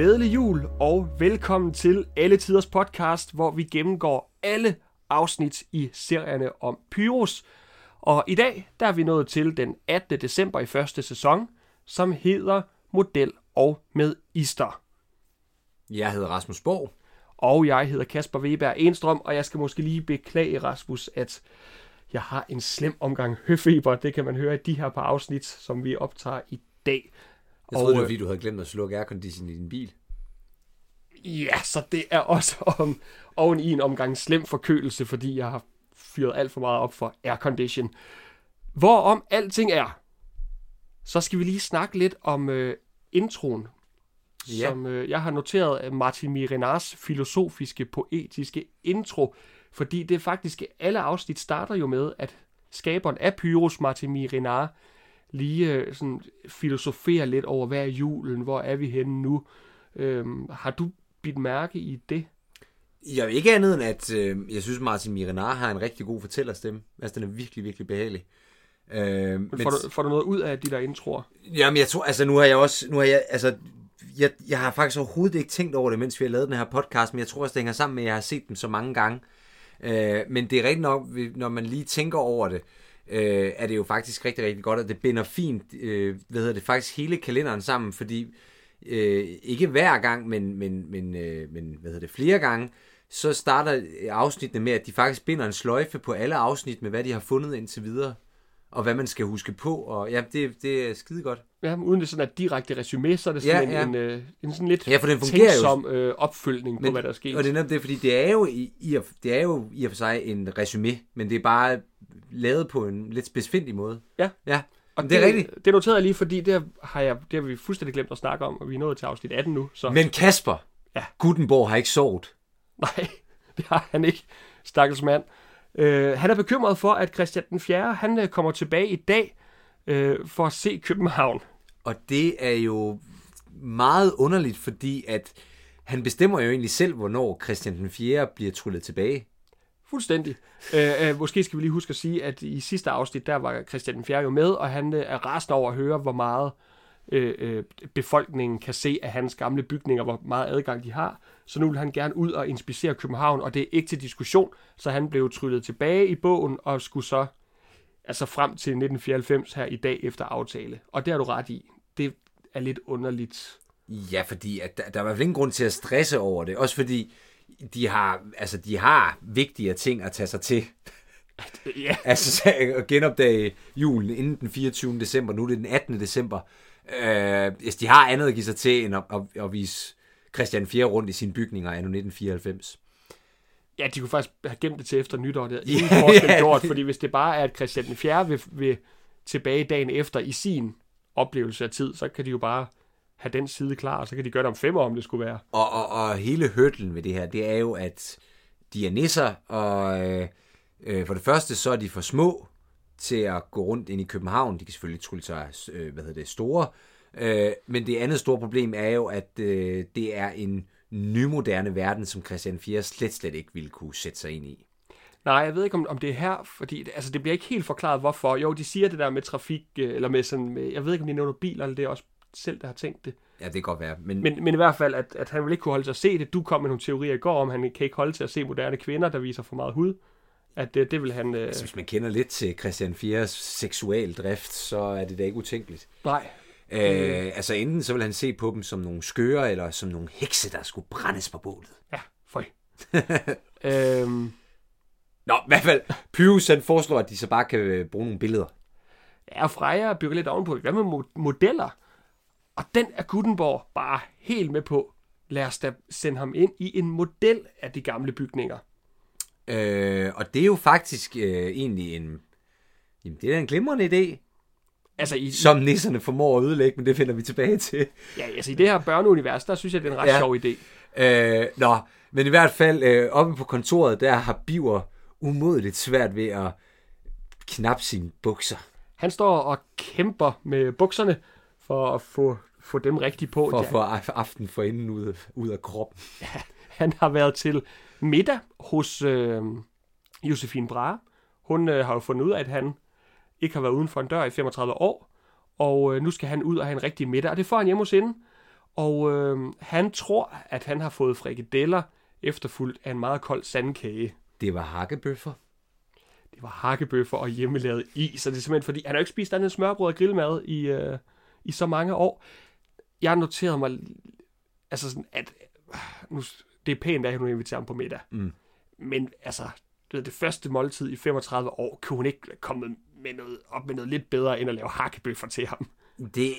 Glædelig jul og velkommen til Alle Tiders podcast, hvor vi gennemgår alle afsnit i serierne om Pyrus. Og i dag der er vi nået til den 18. december i første sæson, som hedder Model og med Ister. Jeg hedder Rasmus Borg. Og jeg hedder Kasper Weber Enstrøm, og jeg skal måske lige beklage, Rasmus, at jeg har en slem omgang høfeber. Det kan man høre i de her par afsnit, som vi optager i dag. Jeg troede, og, det var, fordi du havde glemt at slukke aircondition i din bil. Ja, så det er også om, oven i en omgang slem forkølelse, fordi jeg har fyret alt for meget op for aircondition. Hvorom alting er, så skal vi lige snakke lidt om øh, introen, ja. som øh, jeg har noteret Martin Mirinars filosofiske, poetiske intro, fordi det faktisk, alle afsnit starter jo med, at skaberen af Pyrus, Martin Mirinar, lige øh, sådan filosoferer lidt over, hvad er julen, hvor er vi henne nu. Øhm, har du bidt mærke i det? Jeg vil ikke andet end, at øh, jeg synes, Martin Mirinar har en rigtig god fortællerstemme. Altså, den er virkelig, virkelig behagelig. Øh, men får, du, får du noget ud af de der introer? Jamen, jeg tror, altså nu har jeg også, nu har jeg, altså, jeg, jeg har faktisk overhovedet ikke tænkt over det, mens vi har lavet den her podcast, men jeg tror også, det hænger sammen med, at jeg har set dem så mange gange. Øh, men det er rigtigt nok, når man lige tænker over det, øh, er det jo faktisk rigtig, rigtig godt, at det binder fint, øh, hvad hedder det, faktisk hele kalenderen sammen, fordi øh, ikke hver gang, men, men, men, øh, men hvad hedder det, flere gange, så starter afsnittene med, at de faktisk binder en sløjfe på alle afsnit med, hvad de har fundet indtil videre, og hvad man skal huske på, og ja, det, det er skide godt. Ja, uden det sådan et direkte resume, så er det sådan ja, en, ja. en, en, en sådan lidt ja, for den fungerer tænksom jo. øh, opfølgning men, på, hvad der er sket. Og det er det, fordi det er, jo i, i, det er jo i og for sig en resume, men det er bare lavet på en lidt specifik måde. Ja. Ja. Og det, det er rigtigt. Det noterede jeg lige, fordi det har, jeg, det har vi fuldstændig glemt at snakke om, og vi er nået til afsnit 18 nu. Så. Men Kasper, ja. Gutenborg har ikke sovet. Nej, det har han ikke, stakkels mand. Uh, han er bekymret for, at Christian den 4. han uh, kommer tilbage i dag uh, for at se København. Og det er jo meget underligt, fordi at han bestemmer jo egentlig selv, hvornår Christian den 4. bliver trullet tilbage. Fuldstændig. Øh, øh, måske skal vi lige huske at sige, at i sidste afsnit, der var Christian den 4. jo med, og han øh, er rasende over at høre, hvor meget øh, øh, befolkningen kan se af hans gamle bygninger, hvor meget adgang de har. Så nu vil han gerne ud og inspicere København, og det er ikke til diskussion, så han blev tryllet tilbage i bogen og skulle så altså frem til 1994 her i dag efter aftale. Og det har du ret i. Det er lidt underligt. Ja, fordi at der, der var vel ingen grund til at stresse over det. Også fordi de har, altså, de har vigtigere ting at tage sig til. Ja. altså at genopdage julen inden den 24. december, nu er det den 18. december. Øh, hvis de har andet at give sig til, end at, at, at vise Christian 4. rundt i sine bygninger anno 1994. Ja, de kunne faktisk have gemt det til efter nytår. Det er yeah, forskel yeah. gjort, fordi hvis det bare er, at Christian 4. vil, vil tilbage dagen efter i sin oplevelse af tid, så kan de jo bare have den side klar, og så kan de gøre det om fem år, om det skulle være. Og, og, og hele hørtlen ved det her, det er jo, at de er nisser, og øh, øh, for det første, så er de for små til at gå rundt ind i København. De kan selvfølgelig trylle sig, øh, hvad hedder det, store. Øh, men det andet store problem er jo, at øh, det er en nymoderne verden, som Christian 4 slet, slet ikke ville kunne sætte sig ind i. Nej, jeg ved ikke, om, om det er her, fordi det, altså, det bliver ikke helt forklaret, hvorfor. Jo, de siger det der med trafik, øh, eller med sådan, med, jeg ved ikke, om de nævner biler, eller det er også selv, der har tænkt det. Ja, det kan godt være. Men... Men, men i hvert fald, at, at han vil ikke kunne holde til at se det. Du kom med nogle teorier i går om, han kan ikke holde til at se moderne kvinder, der viser for meget hud. At det, det vil han... Øh... Altså, hvis man kender lidt til Christian 4's seksualdrift, så er det da ikke utænkeligt. Nej. Øh, altså enten så vil han se på dem som nogle skøre, eller som nogle hekse, der skulle brændes på bålet. Ja, føj. øhm... Nå, i hvert fald, Pyrus han foreslår, at de så bare kan bruge nogle billeder. Ja, Freja bygger lidt ovenpå. Hvad med modeller? Og den er Gutenborg bare helt med på. Lad os da sende ham ind i en model af de gamle bygninger. Øh, og det er jo faktisk øh, egentlig en... Jamen, det er en glimrende idé. Altså i, som nisserne formår at ødelægge, men det finder vi tilbage til. Ja, altså i det her børneunivers, der synes jeg, det er en ret ja. sjov idé. Øh, nå, men i hvert fald øh, oppe på kontoret, der har Biver umådeligt svært ved at knappe sine bukser. Han står og kæmper med bukserne for at få få dem rigtigt på. For at få aften for inden ud, ud af kroppen. Ja, han har været til middag hos øh, Josefine Brahe. Hun øh, har jo fundet ud af, at han ikke har været uden for en dør i 35 år, og øh, nu skal han ud og have en rigtig middag, og det får han hjemme hos hende. Og øh, han tror, at han har fået frikadeller efterfulgt af en meget kold sandkage. Det var hakkebøffer. Det var hakkebøffer og hjemmelavet is, og det er simpelthen fordi, han har jo ikke spist andet smørbrød og grillmad i, øh, i så mange år. Jeg noterede mig, altså sådan, at nu, det er pænt, at hun inviterer ham på middag. Mm. Men altså, det, det første måltid i 35 år, kunne hun ikke komme med noget, op med noget lidt bedre, end at lave hakkebøffer til ham. Det,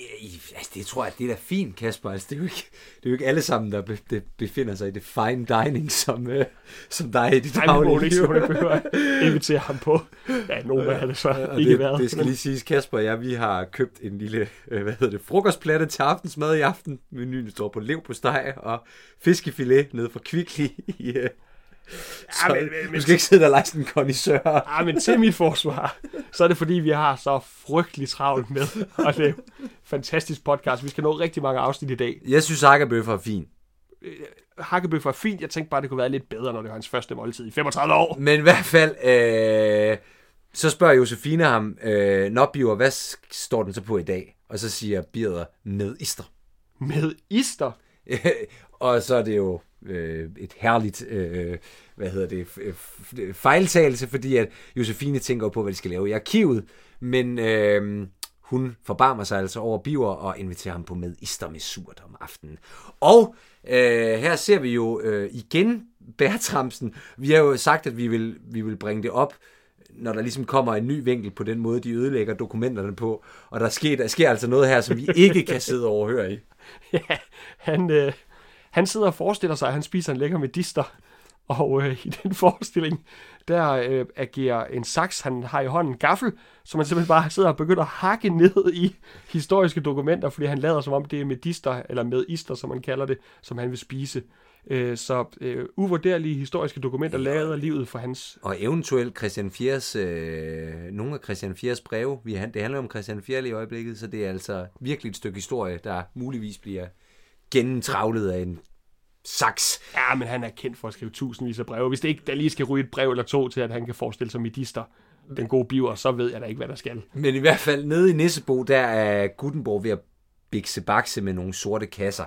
altså, det tror jeg, det er da fint, Kasper. Altså, det, er jo ikke, det er jo ikke alle sammen, der be, det befinder sig i det fine dining, som, uh, som dig i dit Nej, men hun ikke behøver at invitere ham på. Ja, nogen af det så Og ikke det, været. det skal lige siges, Kasper og jeg, vi har købt en lille, øh, hvad hedder det, frokostplatte til aftensmad i aften. Menuen står på lev på steg og fiskefilet nede fra Kvickly i, øh, så, men- men- du skal ikke sidde der og lege sådan en kondisør. Ja, men til mit forsvar, så er det fordi, vi har så frygtelig travlt med at lave fantastisk podcast. Vi skal nå rigtig mange afsnit i dag. Jeg synes, hakkebøffer er fint. Hakkebøf var fint. Jeg tænkte bare, det kunne være lidt bedre, når det var hans første måltid i 35 år. Men i hvert fald, øh, så spørger Josefine ham, øh, Nå, Biver, hvad står den så på i dag? Og så siger Birder, med ister. Med ister. og så er det jo øh, et herligt, øh, hvad hedder det, fejltagelse, fordi at Josefine tænker på, hvad de skal lave i arkivet, men øh, hun forbarmer sig altså over Biver og inviterer ham på med ister med surt om aftenen. Og øh, her ser vi jo øh, igen Bertramsen. Vi har jo sagt, at vi vil, vi vil bringe det op, når der ligesom kommer en ny vinkel på den måde, de ødelægger dokumenterne på. Og der sker, der sker altså noget her, som vi ikke kan sidde og overhøre i. Ja, han, øh, han sidder og forestiller sig, at han spiser en lækker medister. Og øh, i den forestilling, der øh, agerer en saks, han har i hånden en gaffel, som han simpelthen bare sidder og begynder at hakke ned i historiske dokumenter, fordi han lader som om det er medister, eller medister, som man kalder det, som han vil spise. Øh, så øh, uvurderlige historiske dokumenter lavet livet for hans... Og eventuelt Christian Fiers, øh, nogle af Christian Fiers breve. Vi, det handler om Christian Fier i øjeblikket, så det er altså virkelig et stykke historie, der muligvis bliver gennemtravlet af en saks. Ja, men han er kendt for at skrive tusindvis af breve. Hvis det ikke der lige skal ryge et brev eller to til, at han kan forestille sig medister, den gode biver, så ved jeg da ikke, hvad der skal. Men i hvert fald nede i Nissebo, der er Gutenborg ved at bikse bakse med nogle sorte kasser.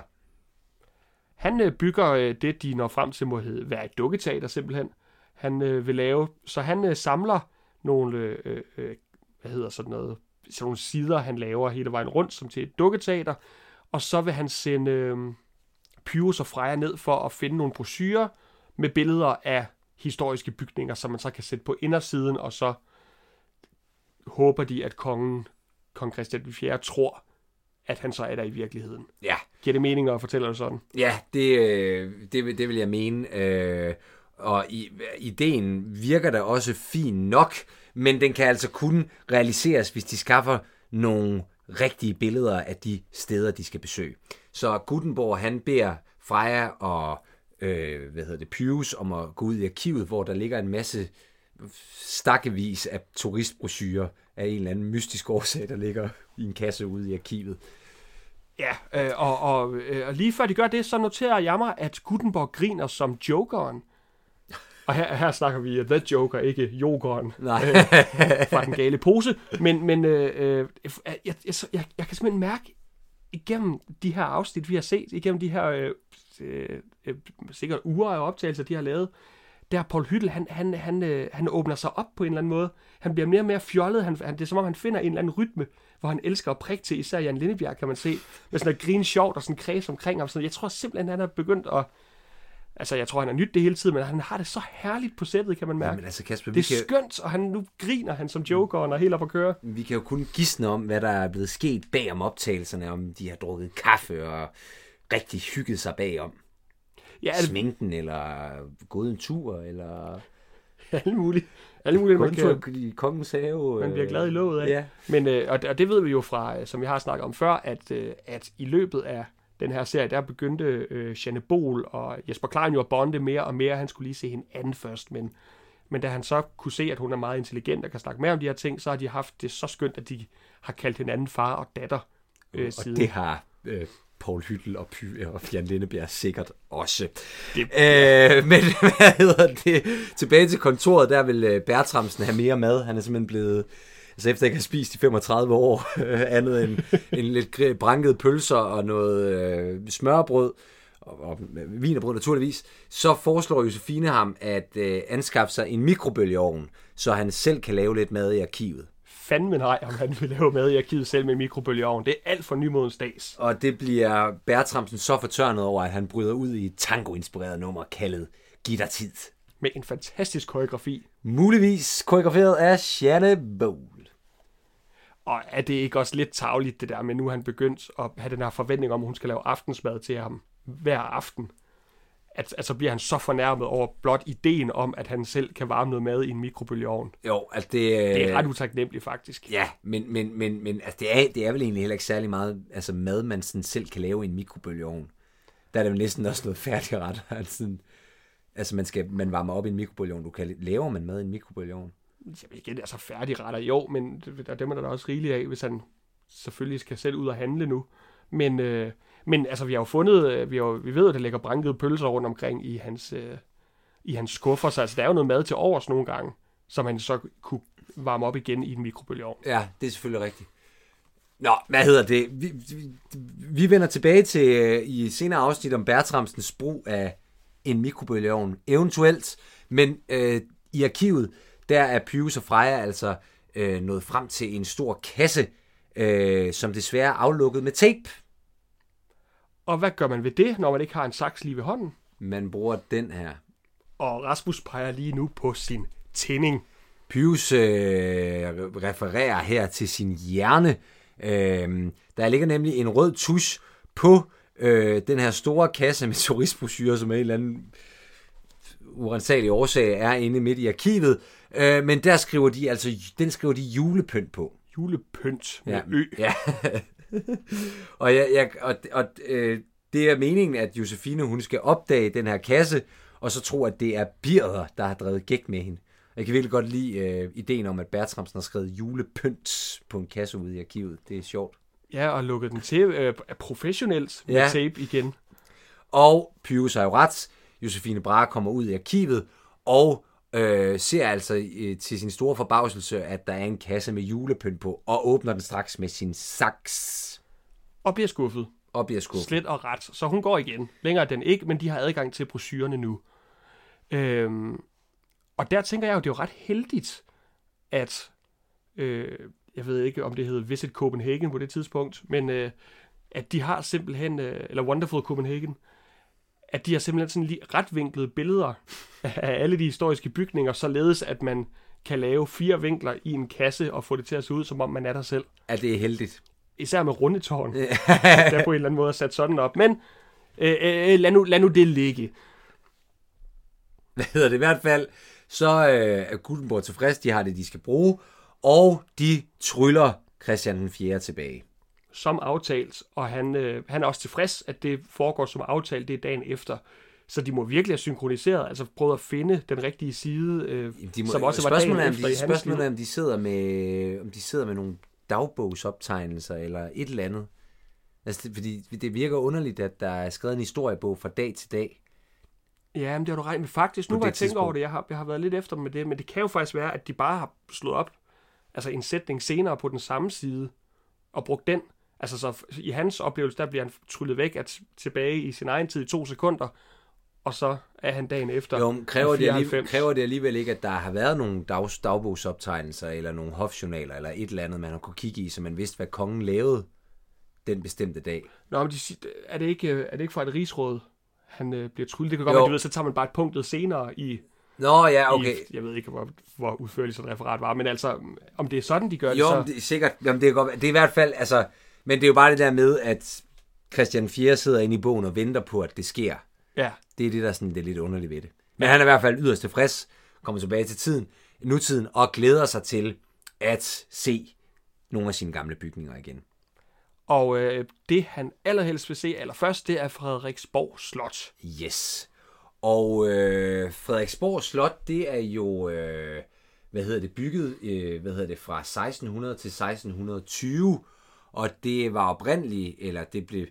Han øh, bygger øh, det, de når frem til, må hedde, være et dukketeater simpelthen. Han øh, vil lave, så han øh, samler nogle, øh, øh, hvad hedder sådan noget, sådan nogle sider, han laver hele vejen rundt, som til et dukketeater. Og så vil han sende øh, Pyrus og Freja ned for at finde nogle brochurer med billeder af historiske bygninger, som man så kan sætte på indersiden, og så håber de, at kongen, kong Christian IV, tror, at han så er der i virkeligheden. Ja, Giver det mening at fortælle det sådan? Ja, det, øh, det, vil- det vil jeg mene. Øh, og i, ideen virker da også fin nok, men den kan altså kun realiseres, hvis de skaffer nogle rigtige billeder af de steder, de skal besøge. Så Gutenberg, han beder Freja og øh, hvad hedder det, Pius om at gå ud i arkivet, hvor der ligger en masse stakkevis af turistbrochurer af en eller anden mystisk årsag, der ligger i en kasse ude i arkivet. Ja, øh, og, og, øh, og lige før de gør det, så noterer jeg mig, at Gutenberg griner som jokeren. Og her, her snakker vi uh, The Joker, ikke jokeren Nej. fra den gale pose. Men, men øh, øh, jeg, jeg, jeg, jeg, kan simpelthen mærke igennem de her afsnit, vi har set, igennem de her øh, øh, øh, sikkert uger af optagelser, de har lavet, der Paul Hyttel, han, han, han, øh, han åbner sig op på en eller anden måde. Han bliver mere og mere fjollet. Han, han, det er som om, han finder en eller anden rytme, hvor han elsker at prikke til. Især Jan Lindebjerg, kan man se. Med sådan noget grin sjovt og sådan kreds omkring ham. Så jeg tror simpelthen, han er begyndt at... Altså, jeg tror, han har nyt det hele tiden, men han har det så herligt på sættet, kan man mærke. Men altså Kasper, vi det kan, er skønt, og han, nu griner han som jokeren og helt op at køre. vi kan jo kun gisne om, hvad der er blevet sket bag om optagelserne, om de har drukket kaffe og rigtig hygget sig bagom. Ja, Ja, det Sminken, eller gået en tur, eller er alle mulige. Alle mulige, man, kan, i kongens have. man bliver øh, glad i låget af. Ja. Men, øh, og, det- og det ved vi jo fra, øh, som vi har snakket om før, at, at i løbet af den her serie, der begyndte øh, Janne Bol og Jesper Klein jo at bonde mere og mere. Han skulle lige se hende anden først, men, men da han så kunne se, at hun er meget intelligent og kan snakke mere om de her ting, så har de haft det så skønt, at de har kaldt hinanden far og datter øh, Og siden. det har øh, Paul Hyttel og, Py, og Jan Lindebjerg sikkert også. Det- Øh, men hvad hedder det? Tilbage til kontoret, der vil øh, Bertramsen have mere mad. Han er simpelthen blevet... altså efter jeg har spist i 35 år, andet end, end lidt branket pølser og noget øh, smørbrød, og, og vinerbrød naturligvis, så foreslår Josefine ham at øh, anskaffe sig en mikrobølgeovn, så han selv kan lave lidt mad i arkivet. Fandme nej, om han vil lave mad i arkivet selv med mikrobølgeovn. Det er alt for nymodens dags. Og det bliver Bertramsen så fortørnet over, at han bryder ud i et tango-inspireret nummer kaldet Giv dig tid. Med en fantastisk koreografi. Muligvis koreograferet af Shanne Bowl. Og er det ikke også lidt tavligt, det der med, nu han begyndt at have den her forventning om, at hun skal lave aftensmad til ham hver aften? At, at så bliver han så fornærmet over blot ideen om, at han selv kan varme noget mad i en mikrobølgeovn. Jo, altså det... Det er ret utaknemmeligt, faktisk. Ja, men, men, men, men altså det, er, det er vel egentlig heller ikke særlig meget altså mad, man sådan selv kan lave i en mikrobølgeovn. Der er det næsten også noget færdigret. Altså, altså man, skal, man varmer op i en mikrobølgeovn. Du kan, laver man mad i en mikrobølgeovn? Jamen igen, altså færdigretter, jo, men der, dem er der også rigeligt af, hvis han selvfølgelig skal selv ud og handle nu. Men, øh, men altså, vi har jo fundet, øh, vi, har, vi ved, at der ligger brankede pølser rundt omkring i hans, øh, i hans skuffer, så altså, der er jo noget mad til overs nogle gange, som han så kunne varme op igen i en mikrobølgeovn. Ja, det er selvfølgelig rigtigt. Nå, hvad hedder det? Vi, vi, vi vender tilbage til øh, i senere afsnit om Bertramsens brug af en mikrobølgeovn, eventuelt. Men øh, i arkivet, der er Pius og Freja altså øh, nået frem til en stor kasse, øh, som desværre er aflukket med tape. Og hvad gør man ved det, når man ikke har en saks lige ved hånden? Man bruger den her. Og Rasmus peger lige nu på sin tænding. Pius øh, refererer her til sin hjerne. Øh, der ligger nemlig en rød tusch på øh, den her store kasse med turistbrosyrer, som er en eller anden urensagelig årsag er inde midt i arkivet. Øh, men der skriver de altså, den skriver de julepynt på. Julepynt med Ja. ø. Ja. og jeg, jeg, og, og øh, det er meningen, at Josefine hun skal opdage den her kasse, og så tro, at det er Birder, der har drevet gæk med hende. Jeg kan virkelig godt lide øh, ideen om, at Bertramsen har skrevet julepynt på en kasse ude i arkivet. Det er sjovt. Ja, og lukket den til øh, professionelt med Ja. tape igen. Og Pius har jo ret. Josefine Brahe kommer ud i arkivet og øh, ser altså øh, til sin store forbavselse, at der er en kasse med julepynt på, og åbner den straks med sin saks Og bliver skuffet. og bliver skuffet. Slet og ret. Så hun går igen. Længere er den ikke, men de har adgang til brochurerne nu. Øhm, og der tænker jeg jo, det er jo ret heldigt, at, øh, jeg ved ikke, om det hed Visit Copenhagen på det tidspunkt, men øh, at de har simpelthen, øh, eller Wonderful Copenhagen, at de har simpelthen sådan lige retvinklede billeder af alle de historiske bygninger, således at man kan lave fire vinkler i en kasse og få det til at se ud, som om man er der selv. At det er heldigt. Især med rundetårn, der på en eller anden måde er sat sådan op. Men øh, øh, lad, nu, lad nu det ligge. hvad hedder det i hvert fald, så øh, er Gutenborg tilfreds, de har det, de skal bruge, og de tryller Christian den 4. tilbage. Som aftalt, og han, øh, han er også tilfreds, at det foregår som aftalt, det er dagen efter. Så de må virkelig have synkroniseret, altså prøvet at finde den rigtige side, øh, De må, som også var dagen er, om efter de, liv. spørgsmålet er, om de sidder med, om de sidder med nogle dagbogsoptegnelser eller et eller andet. Altså, det, fordi det virker underligt, at der er skrevet en historiebog fra dag til dag. Ja, men det har du regnet med. Faktisk, nu hvor jeg tænker over det, jeg har, jeg har været lidt efter med det, men det kan jo faktisk være, at de bare har slået op, altså en sætning senere på den samme side, og brugt den. Altså så i hans oplevelse, der bliver han tryllet væk at tilbage i sin egen tid i to sekunder, og så er han dagen efter. Jo, kræver, det alligevel, 94. kræver det alligevel ikke, at der har været nogle dags, dagbogsoptegnelser, eller nogle hofjournaler, eller et eller andet, man har kunne kigge i, så man vidste, hvad kongen lavede den bestemte dag. Nå, men de, er, det ikke, er det ikke fra et rigsråd, han øh, bliver tryllet? Det kan godt Jo. være, de ved, så tager man bare et punktet senere i, Nå ja, okay. i jeg ved ikke, hvor, hvor udførligt sådan et referat var, men altså, om det er sådan, de gør det, Jo, så... det er sikkert. Jamen, det, er godt, det er i hvert fald, altså, men det er jo bare det der med, at Christian 4. sidder inde i bogen og venter på, at det sker. Ja, Det er det, der sådan, det er lidt underligt ved det. Men han er i hvert fald yderst tilfreds, kommer tilbage til tiden, nutiden, og glæder sig til at se nogle af sine gamle bygninger igen. og øh, det, han allerhelst vil se allerførst, det er Frederiksborg Slot. Yes. Og øh, Frederiksborg Slot, det er jo, øh, hvad hedder det, bygget, øh, hvad hedder det, fra 1600 til 1620, og det var oprindeligt, eller det blev,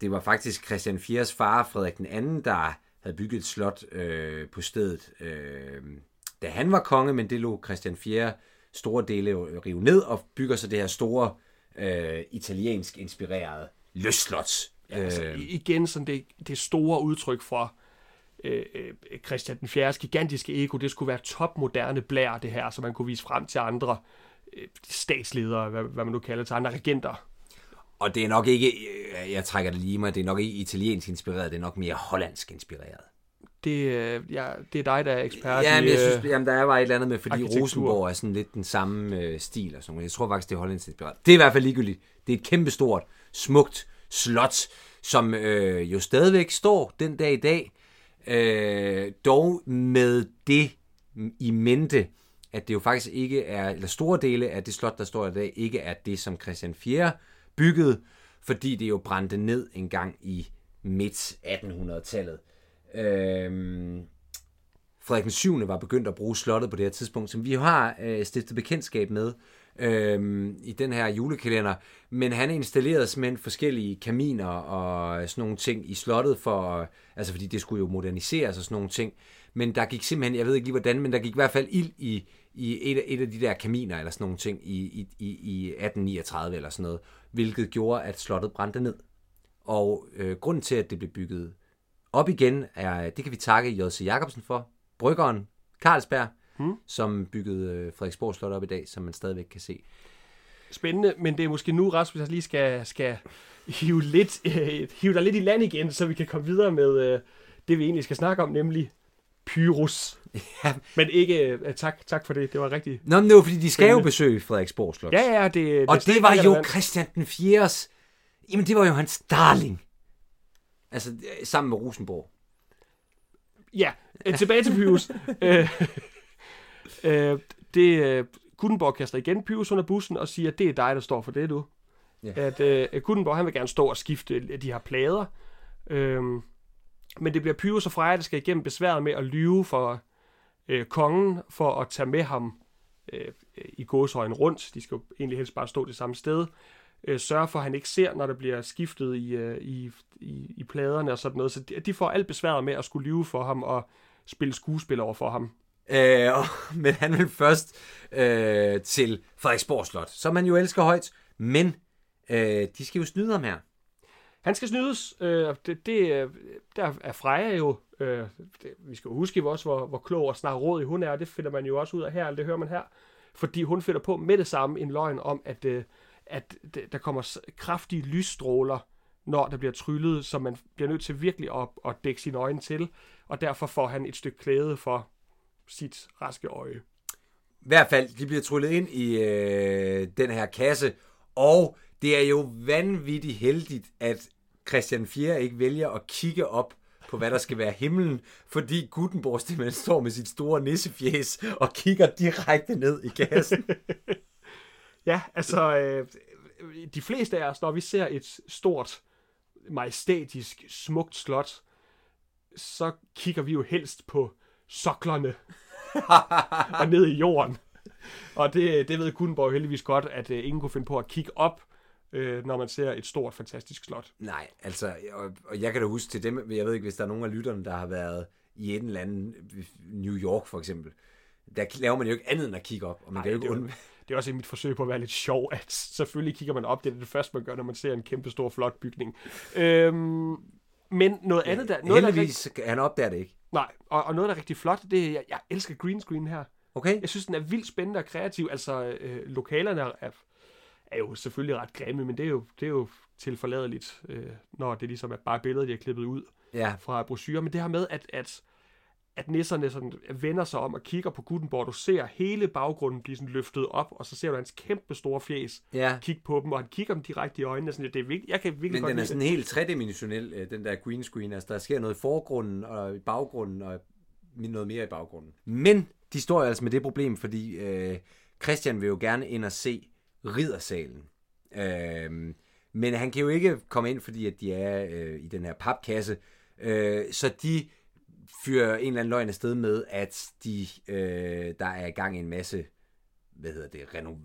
det var faktisk Christian 4's far, Frederik den anden, der havde bygget et slot øh, på stedet, øh, da han var konge, men det lå Christian 4. store dele rive ned og bygger så det her store øh, italiensk inspirerede løsslot. Ja, altså, igen sådan det, det store udtryk for øh, øh, Christian den 4. gigantiske ego, det skulle være topmoderne blær, det her, så man kunne vise frem til andre øh, statsledere, hvad, hvad man nu kalder til andre regenter. og det er nok ikke, øh, jeg trækker det lige mig, det er nok ikke italiensk inspireret, det er nok mere hollandsk inspireret. Det, øh, ja, det er dig, der er ekspert Ja, men jeg øh, synes, jamen, der er bare et eller andet med, fordi. Rosenborg er sådan lidt den samme øh, stil og sådan noget. Jeg tror faktisk, det er hollandsk inspireret. Det er i hvert fald ligegyldigt. Det er et kæmpestort, smukt slot, som øh, jo stadigvæk står den dag i dag. Øh, dog med det i mente, at det jo faktisk ikke er, eller store dele af det slot, der står i dag, ikke er det, som Christian 4. byggede, fordi det jo brændte ned en gang i midt 1800-tallet. Øhm, Frederik den 7. var begyndt at bruge slottet på det her tidspunkt, som vi jo har øh, stiftet bekendtskab med øh, i den her julekalender. Men han installerede simpelthen forskellige kaminer og sådan nogle ting i slottet, for, altså fordi det skulle jo moderniseres og sådan nogle ting. Men der gik simpelthen, jeg ved ikke lige hvordan, men der gik i hvert fald ild i, i et, af, et af de der kaminer eller sådan nogle ting i, i, i, i 1839 eller sådan noget, hvilket gjorde, at slottet brændte ned. Og øh, grunden til, at det blev bygget op igen, er, det kan vi takke J.C. Jacobsen for, bryggeren Carlsberg, hmm. som byggede øh, Frederiksborg Slot op i dag, som man stadigvæk kan se. Spændende, men det er måske nu, Rasmus, jeg lige skal, skal hive, lidt, øh, hive dig lidt i land igen, så vi kan komme videre med øh, det, vi egentlig skal snakke om, nemlig Pyrus. Ja. Men ikke, øh, tak, tak for det, det var rigtigt. Nå, men det var fordi, de skal jo besøge Frederiksborg Slot. Ja, ja, det, det og det var jo. Christian den 4. Jamen, det var jo hans darling. Altså, øh, sammen med Rosenborg. Ja, øh, tilbage til Pyrus. øh, øh, det, øh, Gutenborg kaster igen Pyrus under bussen og siger, det er dig, der står for det, du. Ja. At øh, Gutenborg, han vil gerne stå og skifte de her plader. Øhm, men det bliver Pyrus og Freja, der skal igennem besværet med at lyve for øh, kongen, for at tage med ham øh, i gåshøjen rundt. De skal jo egentlig helst bare stå det samme sted. Øh, sørge for, at han ikke ser, når der bliver skiftet i, øh, i, i, i pladerne og sådan noget. Så de, de får alt besværet med at skulle lyve for ham og spille skuespil over for ham. Øh, men han vil først øh, til Frederiksborg Slot, som han jo elsker højt. Men øh, de skal jo snyde ham her. Han skal snydes. Øh, det, det, øh, der er Freja jo... Øh, det, vi skal jo huske også, hvor, hvor klog og snarrådig hun er. og Det finder man jo også ud af her, eller det hører man her. Fordi hun finder på med det samme en løgn om, at, øh, at der kommer kraftige lysstråler, når der bliver tryllet, så man bliver nødt til virkelig at, at dække sine øjne til. Og derfor får han et stykke klæde for sit raske øje. I hvert fald, de bliver tryllet ind i øh, den her kasse, og det er jo vanvittigt heldigt, at Christian 4. ikke vælger at kigge op på, hvad der skal være himlen, fordi Gutenborg simpelthen står med sit store nissefjes og kigger direkte ned i kassen. Ja, altså, øh, de fleste af os, når vi ser et stort, majestætisk, smukt slot, så kigger vi jo helst på soklerne og ned i jorden. Og det, det ved Gutenborg heldigvis godt, at øh, ingen kunne finde på at kigge op, øh, når man ser et stort, fantastisk slot. Nej, altså, og, og jeg kan da huske til dem, jeg ved ikke, hvis der er nogen af lytterne, der har været i en eller anden, New York for eksempel, der laver man jo ikke andet end at kigge op, og man Nej, kan jo det ikke er undvære. Det er også mit forsøg på at være lidt sjov, at selvfølgelig kigger man op. Det er det første, man gør, når man ser en kæmpe stor, flot bygning. Øhm, men noget andet, der, noget, der er rigtig, Heldigvis, han opdager det ikke. nej, og, og noget, der er rigtig flot, det er, jeg, jeg elsker green screen her. Okay? Jeg synes, den er vildt spændende og kreativ. Altså, øh, lokalerne er, er jo selvfølgelig ret grimme, men det er jo, det er jo tilforladeligt, øh, når det ligesom er bare billeder, de har klippet ud Ja, fra brochurer. Men det her med, at, at, at nisserne sådan vender sig om og kigger på Gutenborg, du ser hele baggrunden blive sådan løftet op, og så ser du hans kæmpe store fjes ja. kigge på dem, og han kigger dem direkte i øjnene. Sådan, det er virkelig, jeg kan virkelig Men godt den er sådan helt tredimensionel, øh, den der green screen. Altså, der sker noget i forgrunden og i baggrunden, og noget mere i baggrunden. Men de står jo altså med det problem, fordi øh, Christian vil jo gerne ind og se riddersalen. Øh, men han kan jo ikke komme ind, fordi at de er øh, i den her papkasse. Øh, så de fyrer en eller anden løgn afsted med, at de, øh, der er i gang i en masse, hvad hedder det, reno-.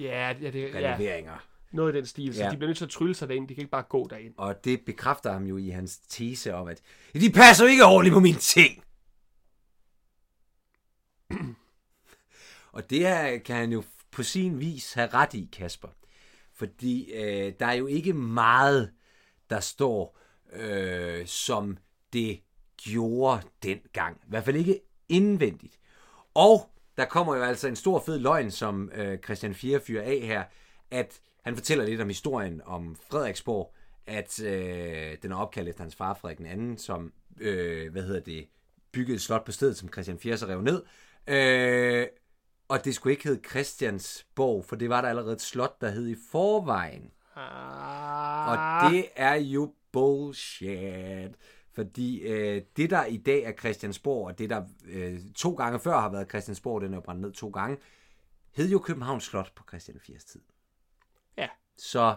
Ja, ja, det, ja, renoveringer. noget i den stil. Så Ja. de bliver nødt til at trylle sig derind. De kan ikke bare gå derind. Og det bekræfter ham jo i hans tese om, at de passer ikke ordentligt på mine ting. Og det her kan han jo på sin vis have ret i, Kasper. Fordi øh, der er jo ikke meget, der står, øh, som det gjorde dengang. I hvert fald ikke indvendigt. Og der kommer jo altså en stor fed løgn, som øh, Christian 4 fyrer af her, at han fortæller lidt om historien om Frederiksborg, at øh, den er opkaldt efter hans far Frederik den anden, som, øh, hvad hedder det, byggede et slot på stedet, som Christian 4 så rev ned. Øh, og det skulle ikke hedde Christiansborg, for det var der allerede et slot, der hed i forvejen. Ah, Og det er jo bullshit. Fordi øh, det, der i dag er Christiansborg, og det, der øh, to gange før har været Christiansborg, den er brændt ned to gange, hed jo Københavns Slot på Christian 80 tid. Ja. Så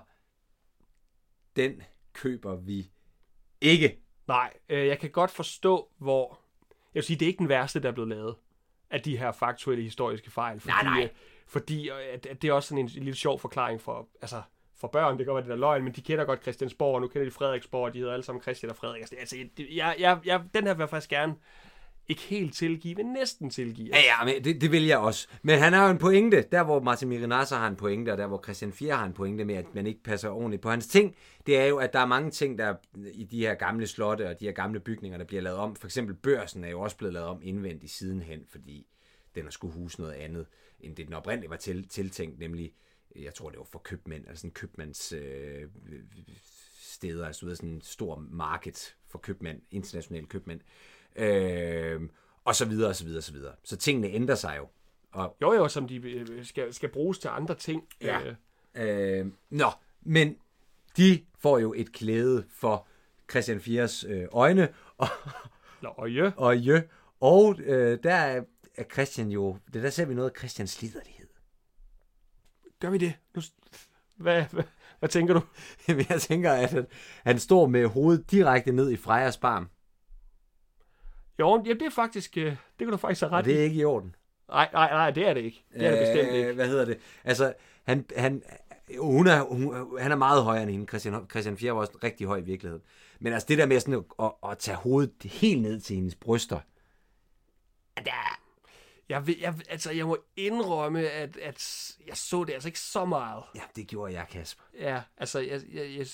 den køber vi ikke. Nej, øh, jeg kan godt forstå, hvor... Jeg vil sige, det er ikke den værste, der er blevet lavet af de her faktuelle historiske fejl. Fordi, Nej, nej. øh, Fordi øh, at, at det er også sådan en, en lille sjov forklaring for, altså, for børn. Det kan godt være, det er løgn, men de kender godt Christiansborg, og nu kender de Frederiksborg, og de hedder alle sammen Christian og Frederik. Altså, jeg, jeg, jeg, den her vil jeg faktisk gerne ikke helt tilgive, men næsten tilgive. Ja, ja, men det, det vil jeg også. Men han har jo en pointe, der hvor Martin Mirinasa har en pointe, og der hvor Christian Fier har en pointe med, at man ikke passer ordentligt på hans ting, det er jo, at der er mange ting, der i de her gamle slotte og de her gamle bygninger, der bliver lavet om. For eksempel børsen er jo også blevet lavet om indvendigt sidenhen, fordi den har skulle huse noget andet, end det den oprindeligt var til, tiltænkt, nemlig, jeg tror det var for købmænd, altså sådan købmands øh, øh steder, altså sådan en stor marked for købmænd, internationale købmænd, øh, og så videre, og så videre, og så videre. Så tingene ændrer sig jo. Og, Jo, jo, som de øh, skal, skal bruges til andre ting. Ja. Øh, øh, nå, men de får jo et klæde for Christian 4's øh, øjne, og, Nå, og ja. og jø, og øh, der er, Christian jo, det der ser vi noget af Christians liderlighed. Gør vi det? Nu, hvad, hvad, hvad tænker du? Jeg tænker, at han, han står med hovedet direkte ned i Frejas barm, Jo, ja, det er faktisk, øh, det kan du faktisk have ret det er ikke i orden. Nej, nej, nej, det er det ikke. Det er det bestemt ikke. Øh, Hvad hedder det? Altså, han, han, hun er, hun, han er meget højere end hende. Christian, Christian 4 var også rigtig høj i virkeligheden. Men altså, det der med sådan at, at, at tage hovedet helt ned til hendes bryster. Jeg, vil, jeg, altså, jeg må indrømme, at, at jeg så det altså ikke så meget. Ja, det gjorde jeg, Kasper. Ja, altså, jeg, jeg, jeg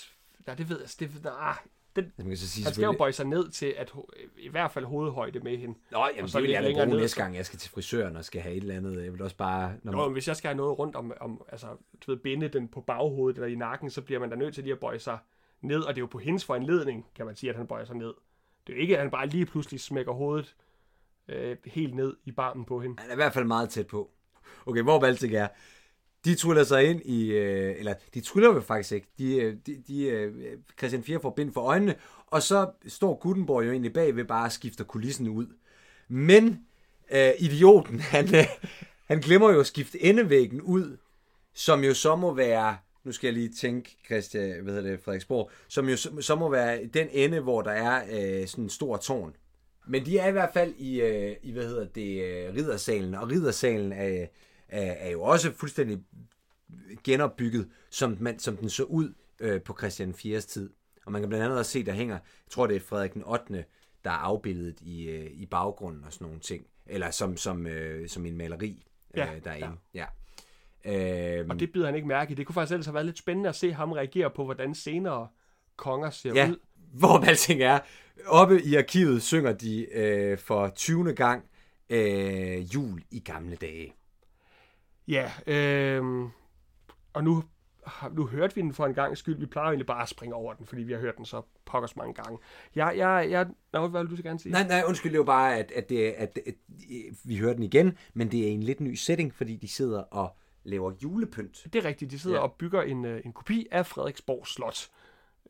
nej, det ved jeg, det, nej, Altså, man kan så sige han skal jo bøje sig ned til, at i hvert fald hovedhøjde med hende. Nå, jamen, så det vil jeg da bruge næste gang, jeg skal til frisøren og skal have et eller andet. Jeg vil også bare... Når man, men hvis jeg skal have noget rundt om, om altså, du ved, binde den på baghovedet eller i nakken, så bliver man da nødt til lige at bøje sig ned, og det er jo på hendes foranledning, kan man sige, at han bøjer sig ned. Det er jo ikke, at han bare lige pludselig smækker hovedet øh, helt ned i barmen på hende. han er i hvert fald meget tæt på. Okay, hvor alting er. De tuller sig ind i, øh, eller de tryller jo faktisk ikke. De, øh, de, de øh, Christian 4 får bind for øjnene, og så står Gutenborg jo egentlig bagved bare og skifter kulissen ud. Men øh, idioten, han, øh, han glemmer jo at skifte endevæggen ud, som jo så må være, nu skal jeg lige tænke, Christian, hvad hedder det, Frederiksborg, som jo så, så må være den ende, hvor der er øh, sådan en stor tårn. Men de er i hvert fald i, øh, i hvad hedder det, øh, riddersalen, og riddersalen er, er, jo også fuldstændig genopbygget, som, man, som den så ud øh, på Christian 4's tid. Og man kan blandt andet også se, der hænger, jeg tror det er Frederik den 8., der er afbildet i, øh, i baggrunden og sådan nogle ting. Eller som, som, øh, som en maleri, øh, Ja, derinde. Ja. ja. Øhm, Og det bider han ikke mærke i. Det kunne faktisk ellers have været lidt spændende at se ham reagere på, hvordan senere konger ser Ja, ud. hvor alting er. Oppe i arkivet synger de øh, for 20. gang øh, jul i gamle dage. Ja, øh, og nu, nu hørte vi den for en gang skyld. Vi plejer jo egentlig bare at springe over den, fordi vi har hørt den så pokkers mange gange. Jeg, jeg, jeg, nå, hvad vil du så gerne sige? Nej, nej, undskyld, det var bare, at, at, det, at, at, at vi hører den igen, men det er en lidt ny setting, fordi de sidder og laver julepynt. Det er rigtigt. De sidder Ja. ja. og bygger en, øh, en kopi af Frederiksborg Slot,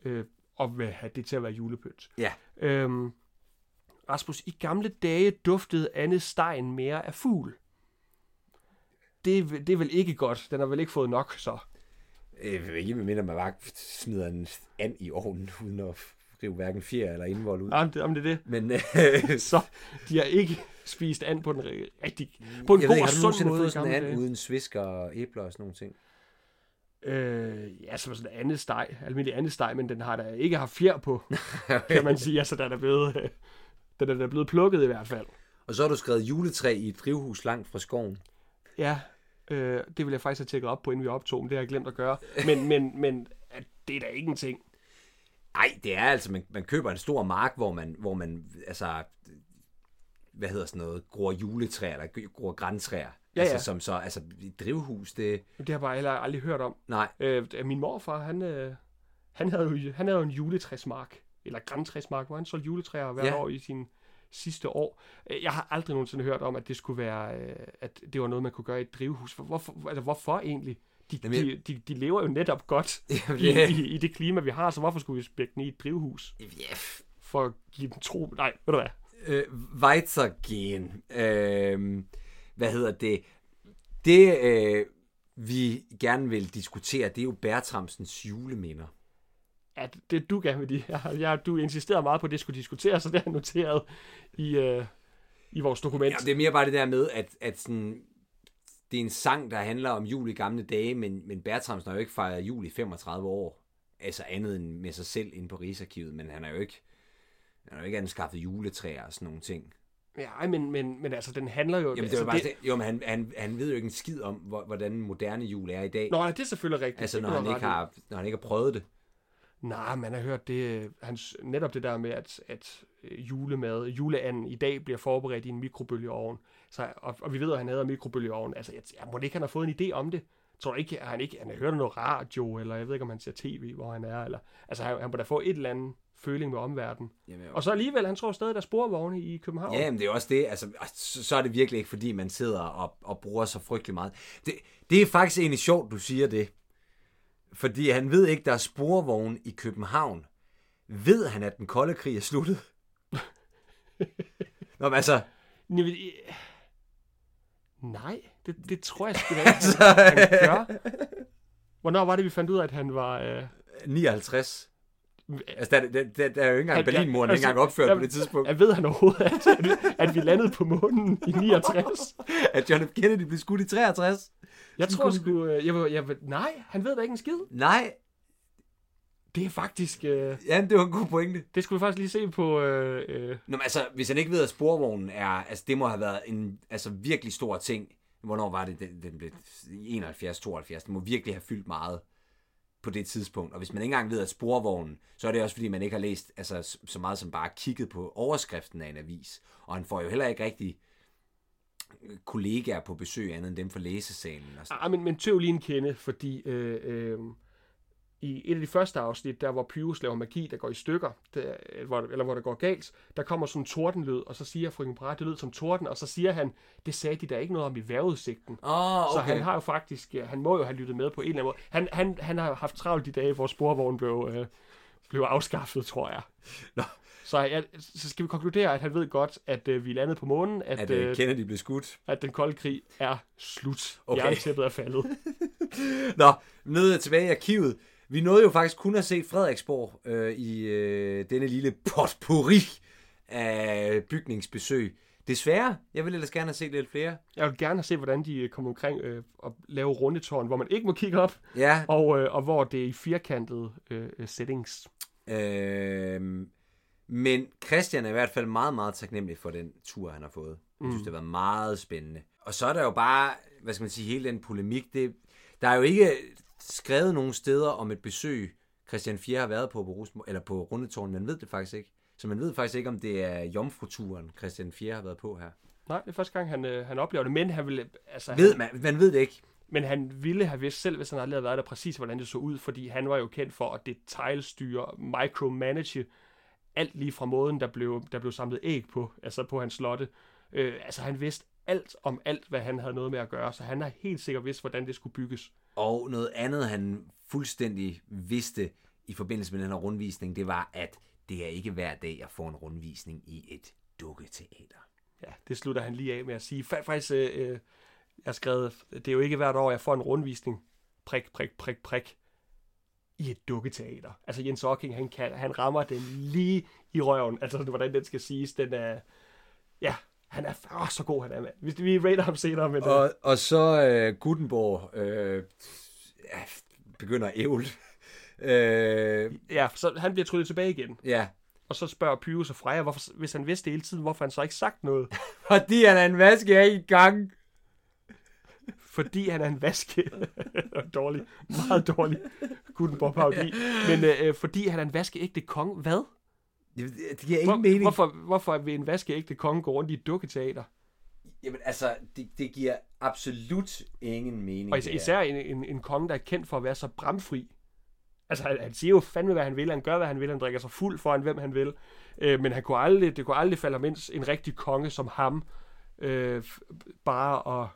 øh, og vil have det til at være julepynt. Ja. Øhm, Rasmus, i gamle dage duftede Anne Stein mere af fugl. Det, er vel- det er vel ikke godt. Den har vel ikke fået nok, så. Øh, ikke medmindre man bare smider en and i ovnen, uden at rive hverken fjer eller indvold ud. Om det, om det er det. Men øh, Så de har ikke spist and på den ri- rigtig, på en jeg god ved og har du sund måde i fået sådan en and uden svisker og æbler og sådan nogle ting? Øh, ja, som sådan en andet steg. Almindelig andet steg, men den har da ikke haft fjer på, kan man sige. Altså, den er blevet, øh, den er da blevet plukket i hvert fald. Og så har du skrevet juletræ i et drivhus langt fra skoven. Ja, øh, det vil jeg faktisk have tjekket op på, inden vi optog, men det har jeg glemt at gøre. Men, men, men at det er da ingenting. Nej, det er altså, man, man køber en stor mark, hvor man, hvor man altså, hvad hedder sådan noget, gror juletræer, eller gror græntræer. Ja, altså, ja. som så, altså, drivhus, det, Det har jeg bare heller aldrig hørt om. nej, Øh, min morfar, han, øh, han, havde jo, han havde jo en juletræsmark, eller græntræsmark, hvor han solgte juletræer hver Ja. år i sin sidste år. Øh, Jeg har aldrig nogensinde hørt om, at det skulle være, øh, at det var noget, man kunne gøre i et drivhus. For- Hvorfor, altså, hvorfor egentlig? De, Jamen, de, de, de lever jo netop godt Jamen, i, ja. i, i det klima, vi har, så hvorfor skulle vi spække den i et drivhus? ja, For at give den tro... Nej, ved du hvad? øh, Weizergen, øh, hvad hedder det, det øh, vi gerne vil diskutere, det er jo Bertramsens juleminder. At det du gerne vil de. Jeg, jeg, du insisterede meget på, at det skulle diskuteres, så det jeg noteret i, øh, i vores dokument. Ja, det er mere bare det der med, at, at sådan, det er en sang, der handler om jul i gamle dage, men, men Bertramsen har jo ikke fejret jul i 35 år. Altså andet end med sig selv inde på Rigsarkivet, men han har jo ikke, han har jo ikke anskaffet juletræer og sådan nogle ting. Ja, men, men, men altså, den handler jo... Jamen, det altså, var bare det... jo, men han, han, han ved jo ikke en skid om, hvor- hvordan moderne jul er i dag. Nå, ja, det er selvfølgelig rigtigt. altså, når han, ikke har, når han ikke har prøvet det. Nej, man har hørt det, hans, netop det der med, at, at øh, julemad, juleanden i dag bliver forberedt i en mikrobølgeovn. Så, og, og vi ved, at han havde mikrobølgeovn. Altså, jeg, jeg må ikke, han har fået en idé om det. Tror ikke, at han ikke, han har hørt noget radio, eller jeg ved ikke, om han ser tv, hvor han er, eller, altså, han, han må da få et eller andet føling med omverdenen. Jamen, Og så alligevel, han tror stadig, der er sporvogne i København. Ja, men det er også det. Altså, så, så er det virkelig ikke, fordi man sidder og, og bruger så frygtelig meget. Det, det er faktisk egentlig sjovt, du siger det. Fordi han ved ikke, der er sporvogne i København. Ved han, at den kolde krig er sluttet? Nå, men altså, Nej, øh, Nej, det, det tror jeg sgu da ikke, han gør. Hvornår var det, vi fandt ud af, at han var... Øh, 59. Altså, der, der, der, der er jo ikke engang Berlinmuren, altså, engang opført på jamen, det tidspunkt. Jeg ved han overhovedet, at, at, at vi landede på månen i 69. At John F. Kennedy blev skudt i 63. Jeg tror sgu... øh, Jeg, jeg, vil- nej, han ved da ikke en skid. Nej, Det er faktisk... Øh, jamen, det var en god pointe. det skulle vi faktisk lige se på... Øh, øh, Nå, men altså, hvis han ikke ved, at sporvognen er, altså det må have været en altså, virkelig stor ting. Hvornår var det, den, den blev 71, 72? Det må virkelig have fyldt meget på det tidspunkt. Og hvis man ikke engang ved, at sporvognen, så er det også, fordi man ikke har læst altså, så meget som bare kigget på overskriften af en avis. Og han får jo heller ikke rigtig øh, kollegaer på besøg andet end dem fra læsesalen. Og sådan. ah, ah men, men tøv lige en kende, fordi... Øh, øh, i et af de første afsnit, der hvor Pyrus laver magi, der går i stykker, der, hvor, eller hvor det går galt, der kommer sådan en tordenlyd, og så siger frøken Brat, det lød som torden, og så siger han, det sagde de der ikke noget om i vejrudsigten. Åh, Så han har jo faktisk, øh, han må jo have lyttet med på en eller anden måde. Han, han, han har haft travlt de dage, hvor sporvognen blev, øh, blev afskaffet, tror jeg. Nå. Så, jeg, så skal vi konkludere, at han ved godt, at øh, vi landet på månen, at, At øh, øh, Kennedy blev skudt. at den kolde krig er slut. Okay. Okay. Jerntæppet er faldet. Nå, nede tilbage i arkivet. Vi nåede jo faktisk kun at se Frederiksborg øh, i øh, denne lille potpourri af bygningsbesøg. Desværre, jeg ville ellers gerne have set lidt flere. Jeg vil gerne se, hvordan de kommer omkring øh, og lave rundetårn, hvor man ikke må kigge op, Ja, og, øh, og hvor det er i firkantede øh, settings. øh, men Christian er i hvert fald meget, meget taknemmelig for den tur, han har fået. Jeg synes, det har været meget spændende. Og så er der jo bare, hvad skal man sige, hele den polemik. Det, der er jo ikke skrevet nogen steder om et besøg, Christian 4 har været på på, Rusmo, eller på Rundetårn. Man ved det faktisk ikke. Så man ved faktisk ikke, om det er jomfruturen, Christian 4 har været på her. Nej, det er første gang, han, øh, han oplever det, men han ville, altså, Ved han, man, man ved det ikke. men han ville have vidst selv, hvis han aldrig havde været der, præcis hvordan det så ud, fordi han var jo kendt for at detailstyre, micromanage alt lige fra måden, der blev, der blev samlet æg på, altså på hans slotte. Øh, altså han vidste alt om alt, hvad han havde noget med at gøre, så han har helt sikkert vidst, hvordan det skulle bygges. Og noget andet, han fuldstændig vidste i forbindelse med den her rundvisning, det var, at det er ikke hver dag, jeg får en rundvisning i et dukketeater. Ja, det slutter han lige af med at sige. Faktisk, øh, øh, jeg har skrevet, det er jo ikke hvert år, jeg får en rundvisning, prik, prik, prik, prik, i et dukketeater. Altså Jens Ocking, han, kan, han rammer den lige i røven. Altså, hvordan den skal siges, den er... Ja, han er åh, så god, han er, mand. Vi, vi rater ham senere, men... Og... Og, og så øh, Gutenborg øh, ja, begynder at ævle. øh, Ja, så han bliver tryllet tilbage igen. ja, Og så spørger Pyrus og Freja, hvorfor, hvis han vidste hele tiden, hvorfor han så ikke sagt noget. fordi han er en vaske af i gang. fordi han er en vaske... dårlig, meget dårlig Gutenborg parodi. Men øh, fordi han er en vaskeægte konge. Hvad? Det, giver ingen Hvor, mening. hvorfor, hvorfor vil en vaskeægte konge gå rundt i et dukketeater? Jamen altså, det, det giver absolut ingen mening. Og især, en, en, en konge, der er kendt for at være så bramfri. Altså, han, han siger jo fandme, hvad han vil. Han gør, hvad han vil. Han drikker sig fuld foran, hvem han vil. Øh, men han kunne aldrig, det kunne aldrig falde ind en rigtig konge som ham. Øh, bare at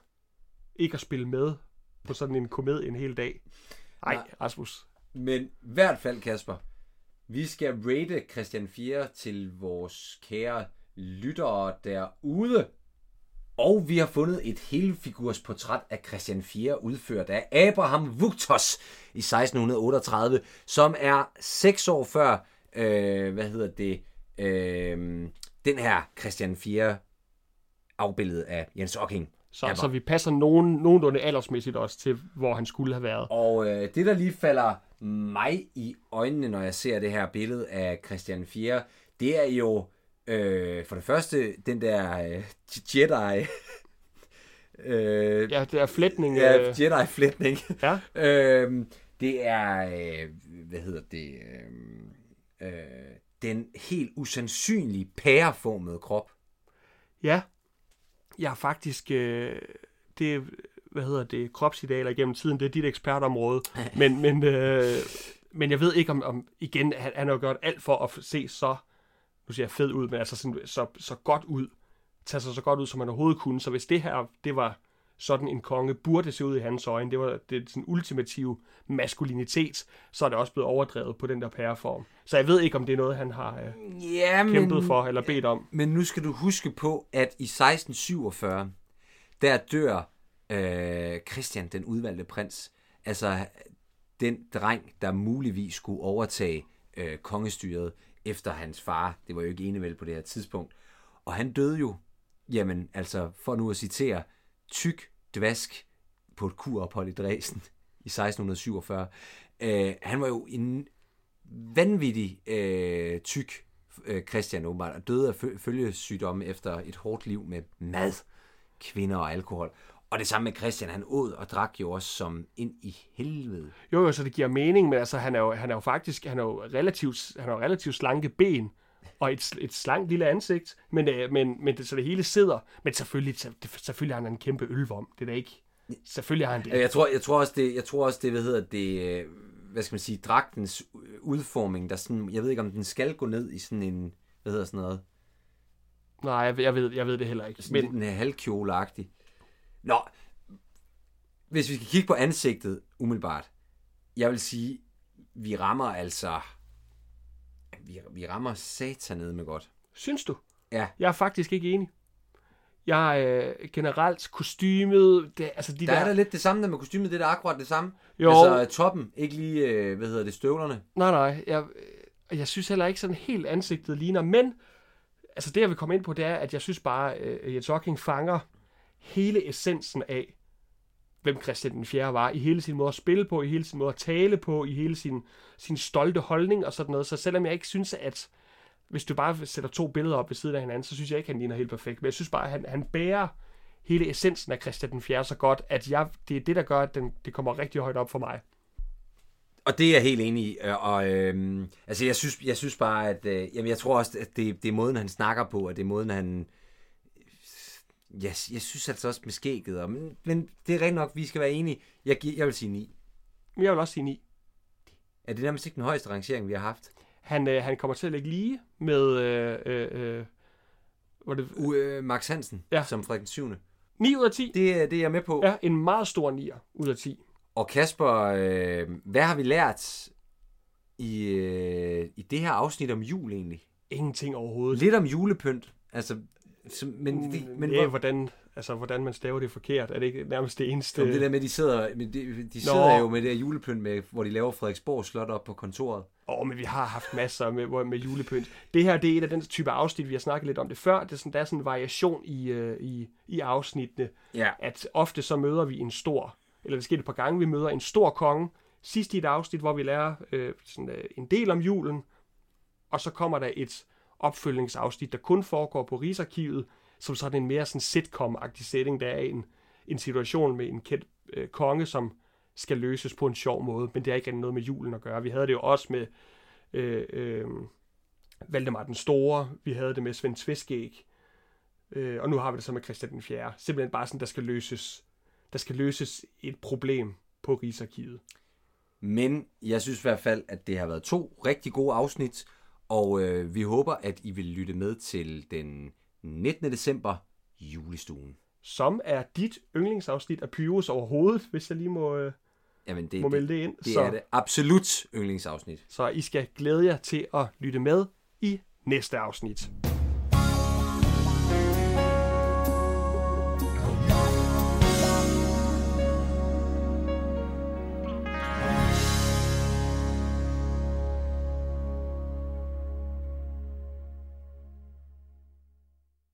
ikke at spille med på sådan en komedie en hel dag. Nej, Nej. Rasmus. Men i hvert fald, Kasper, vi skal rate Christian 4 til vores kære lyttere derude. Og vi har fundet et helfigursportræt af Christian 4, udført af Abraham Vuktos i 1638, som er seks år før, øh, hvad hedder det, øh, den her Christian 4 afbilledet af Jens Ocking. Så, så vi passer nogen, nogenlunde aldersmæssigt også til, hvor han skulle have været. Og øh, det, der lige falder mig i øjnene, når jeg ser det her billede af Christian 4, det er jo øh, for det første den der øh, Jedi... øh, Ja, det er flætning. ja, øh, Jedi-flætning. ja. øh, det er, øh, hvad hedder det, øh, øh, den helt usandsynlige pæreformede krop. Ja, jeg har faktisk, øh, det, hvad hedder det, kropsidealer igennem tiden, det er dit ekspertområde, men, men, øh, men jeg ved ikke om, om igen, han, han har jo gjort alt for at se så, nu siger jeg fed ud, men altså sådan, så, så godt ud, tage sig så godt ud, som man overhovedet kunne, så hvis det her, det var sådan en konge burde se ud i hans øjne, det var det sådan ultimative maskulinitet, så er det også blevet overdrevet på den der pæreform. Så jeg ved ikke, om det er noget, han har øh, Ja, kæmpet for eller bedt om. Men nu skal du huske på, at i 1647, der dør øh, Christian, den udvalgte prins, altså den dreng, der muligvis skulle overtage øh, kongestyret efter hans far. Det var jo ikke enevæld på det her tidspunkt. Og han døde jo, jamen altså, for nu at citere, tyk dvask på et kurophold i Dresden i 1647. Øh, han var jo en vanvittig øh, tyk øh, Christian åbenbart, og døde af følgesygdomme efter et hårdt liv med mad, kvinder og alkohol. Og det samme med Christian, han åd og drak jo også som ind i helvede. Jo, jo, så det giver mening, men altså, han er jo, han er jo faktisk han er jo relativt, han har jo relativt slanke ben, og et, et slankt lille ansigt, men, øh, men, men det, så det hele sidder. Men selvfølgelig, selvfølgelig har han en kæmpe ølvom. Det er da ikke... Selvfølgelig har han det. Jeg tror, jeg tror også, det, jeg tror også, det, hvad hedder det, øh, hvad skal man sige, dragtens udformning, der sådan, jeg ved ikke, om den skal gå ned i sådan en, hvad hedder sådan noget, Nej, jeg, ved- jeg, ved, jeg ved det heller ikke. sådan Men, lidt en halvkjole-agtig. Nå, hvis vi skal kigge på ansigtet umiddelbart, jeg vil sige, vi rammer altså, vi, vi rammer satanet med godt. synes du? Ja, Jeg er faktisk ikke enig. Jeg øh, generelt kostymet, det, altså de der der... er der lidt det samme der med kostymet, det er da akkurat det samme. Jo. Altså toppen, ikke lige, øh, hvad hedder det, støvlerne. Nej, nej. Jeg, øh, jeg synes heller ikke sådan helt ansigtet ligner, men altså det, jeg vil komme ind på, det er, at jeg synes bare, uh, Jens Hocking fanger hele essensen af, hvem Christian den 4. var, i hele sin måde at spille på, i hele sin måde at tale på, i hele sin, sin stolte holdning og sådan noget. Så selvom jeg ikke synes, at hvis du bare sætter to billeder op ved siden af hinanden, så synes jeg ikke, at han ligner helt perfekt. Men jeg synes bare, at han, han bærer hele essensen af Christian den 4. så godt, at jeg, det er det, der gør, at den, det kommer rigtig højt op for mig. Og det er jeg helt enig i. Øh, og øh, altså, jeg synes, jeg synes bare, at øh, jamen, jeg tror også, at det, det er måden, han snakker på, og det er måden, han... Jeg, jeg synes altså også med skægget, og, men, men det er rent nok, vi skal være enige. Jeg, jeg vil sige 9. Men jeg vil også sige 9. Er det nærmest ikke den højeste rangering, vi har haft? Han, øh, han kommer til at ligge lige med... Øh, øh, øh, var det, U, øh, Max Hansen, Ja. som Frederik den 7. 9 ud af 10. Det, er- det er jeg med på. Ja, en meget stor 9 ud af 10. Og Kasper, øh, hvad har vi lært i, øh, i det her afsnit om jul egentlig? Ingenting overhovedet. Lidt om julepynt. Altså, som, men, vi, Men men ja, hvor, hvordan, altså, hvordan man staver det forkert, er det ikke nærmest det eneste... Som det der med, de sidder, men de, de sidder jo med det her julepynt, med, hvor de laver Frederiksborg Slot op på kontoret. Åh, oh, men vi har haft masser med, med julepynt. Det her, det er et af den type afsnit, vi har snakket lidt om det før. Det er sådan, der er sådan en variation i, øh, i, i afsnittene. Ja. At ofte så møder vi en stor, eller det sker et par gange, vi møder en stor konge. Sidst i et afsnit, hvor vi lærer øh, sådan, øh, en del om julen. Og så kommer der et opfølgningsafsnit, der kun foregår på Rigsarkivet, som sådan en mere sådan sitcom-agtig setting. Der er en, en situation med en kendt øh, konge, som skal løses på en sjov måde, men det har ikke rigtig noget med julen at gøre. Vi havde det jo også med øh, øh, Valdemar den Store, vi havde det med Svend Tveskæg, øh, og nu har vi det så med Christian den 4. Simpelthen bare sådan, der skal løses, der skal løses et problem på Rigsarkivet. Men jeg synes i hvert fald, at det har været to rigtig gode afsnit, og øh, vi håber, at I vil lytte med til den 19. december julestuen. Som er dit yndlingsafsnit af Pyrus overhovedet, hvis jeg lige må, øh, Jamen, det, må det, melde det ind. det så, er det absolut yndlingsafsnit. så I skal glæde jer til at lytte med i næste afsnit.